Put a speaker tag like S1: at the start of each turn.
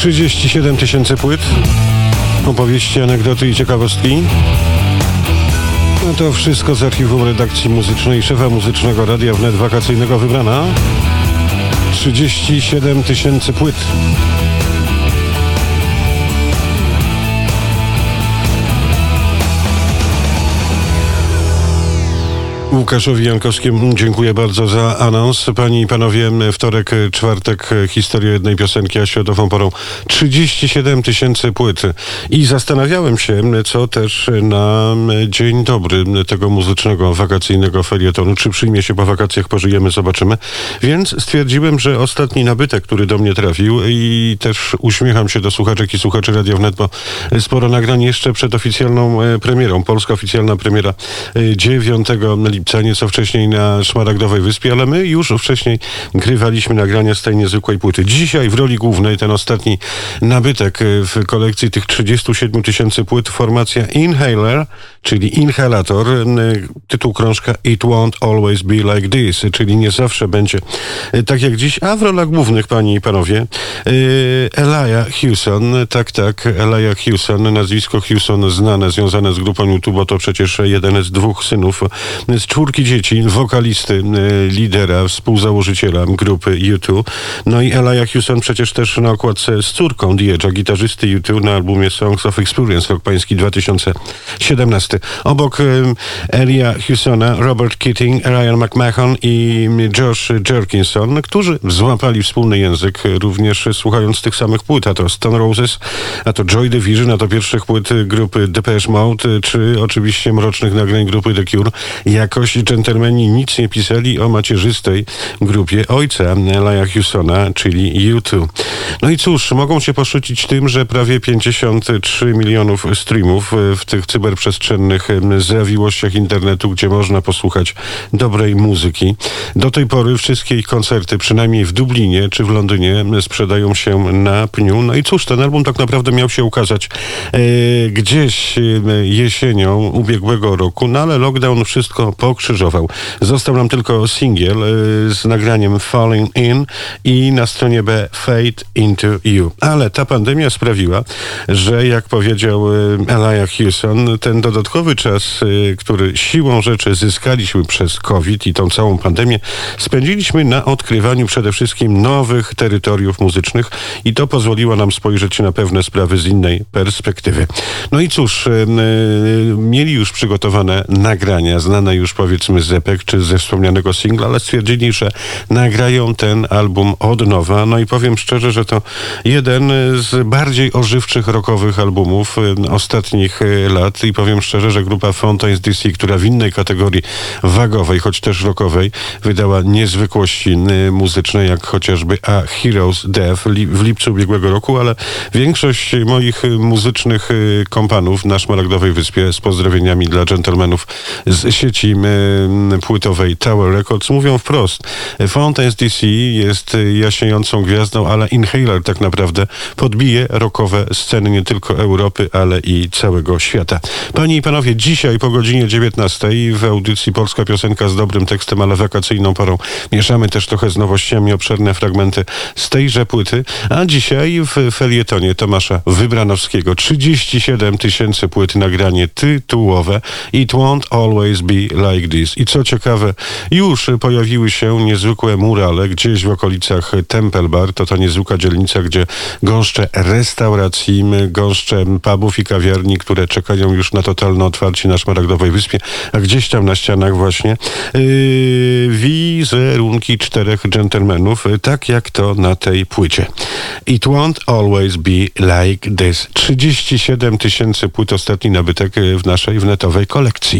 S1: 37 tysięcy płyt, opowieści, anegdoty i ciekawostki. No to wszystko z archiwum redakcji muzycznej szefa muzycznego Radia Wnet Wakacyjnego wybrana. 37 tysięcy płyt. Łukaszowi Jankowskiemu dziękuję bardzo za anons. Panie i panowie, wtorek, czwartek, historia jednej piosenki, a środową porą 37 tysięcy płyt. I zastanawiałem się, co też na dzień dobry tego muzycznego, wakacyjnego felietonu, czy przyjmie się po wakacjach, pożyjemy, zobaczymy. Więc stwierdziłem, że ostatni nabytek, który do mnie trafił i też uśmiecham się do słuchaczek i słuchaczy Radio Wnet, bo sporo nagrań jeszcze przed oficjalną premierą. Polska oficjalna premiera 9 lipca lipca, nieco wcześniej na Szmaragdowej Wyspie, ale my już wcześniej grywaliśmy nagrania z tej niezwykłej płyty. Dzisiaj w roli głównej ten ostatni nabytek w kolekcji tych 37 tysięcy płyt formacja Inhaler, czyli Inhalator, tytuł krążka It Won't Always Be Like This, czyli nie zawsze będzie tak jak dziś, a w rolach głównych, panie i panowie, Elijah Hewson, tak, tak, Elijah Hewson, nazwisko Hewson znane, związane z grupą YouTube, to przecież jeden z dwóch synów z czwórki dzieci, wokalisty, y, lidera, współzałożyciela grupy U2. No i Elijah Houston przecież też na okładce z córką Diege'a, gitarzysty U2 na albumie Songs of Experience, rok pański 2017. Obok y, Elia Houstona, Robert Keating, Ryan McMahon i Josh Jerkinson, którzy złapali wspólny język, również słuchając tych samych płyt, a to Stone Roses, a to Joy Division, a to pierwszych płyt grupy Depeche Mode, czy oczywiście mrocznych nagrań grupy The Cure. Jako jakoś dżentelmeni nic nie pisali o macierzystej grupie ojca Elijah Houstona, czyli U2. No i cóż, mogą się poszczycić tym, że prawie 53 milionów streamów w tych cyberprzestrzennych zawiłościach internetu, gdzie można posłuchać dobrej muzyki. Do tej pory wszystkie ich koncerty, przynajmniej w Dublinie czy w Londynie, sprzedają się na pniu. No i cóż, ten album tak naprawdę miał się ukazać e, gdzieś e, jesienią ubiegłego roku, no ale lockdown wszystko po pokrzyżował. Został nam tylko singiel y, z nagraniem Falling In i na stronie B Fade Into You. Ale ta pandemia sprawiła, że jak powiedział y, Elijah Hewson, ten dodatkowy czas, y, który siłą rzeczy zyskaliśmy przez COVID i tą całą pandemię, spędziliśmy na odkrywaniu przede wszystkim nowych terytoriów muzycznych i to pozwoliło nam spojrzeć na pewne sprawy z innej perspektywy. No i cóż, mieli już przygotowane nagrania, znane już powiedzmy z epek czy ze wspomnianego singla, ale stwierdzili, że nagrają ten album od nowa. No i powiem szczerze, że to jeden z bardziej ożywczych rockowych albumów y, ostatnich y, lat i powiem szczerze, że grupa Fountains DC, która w innej kategorii wagowej, choć też rockowej, wydała niezwykłości y, muzyczne, jak chociażby A Heroes Death w lipcu ubiegłego roku, ale większość moich muzycznych kompanów na Szmaragdowej Wyspie z pozdrowieniami dla dżentelmenów z sieci płytowej Tower Records mówią wprost. Fountains DC jest jaśniejącą gwiazdą, ale Inhaler tak naprawdę podbije rokowe sceny nie tylko Europy, ale i całego świata. Panie i panowie, dzisiaj po godzinie 19 w audycji Polska Piosenka z dobrym tekstem, ale wakacyjną porą mieszamy też trochę z nowościami obszerne fragmenty z tejże płyty, a dzisiaj w felietonie Tomasza Wybranowskiego 37 tysięcy płyt nagranie tytułowe It Won't Always Be Like This. I co ciekawe, już pojawiły się niezwykłe murale gdzieś w okolicach Temple Bar. To ta niezwykła dzielnica, gdzie gąszcze restauracji, gąszcze pubów i kawiarni, które czekają już na totalne otwarcie na Szmaragdowej Wyspie, a gdzieś tam na ścianach właśnie yy, wizerunki czterech dżentelmenów, tak jak to na tej płycie. It won't always be like this. 37 tysięcy płyt ostatni nabytek w naszej wnetowej kolekcji.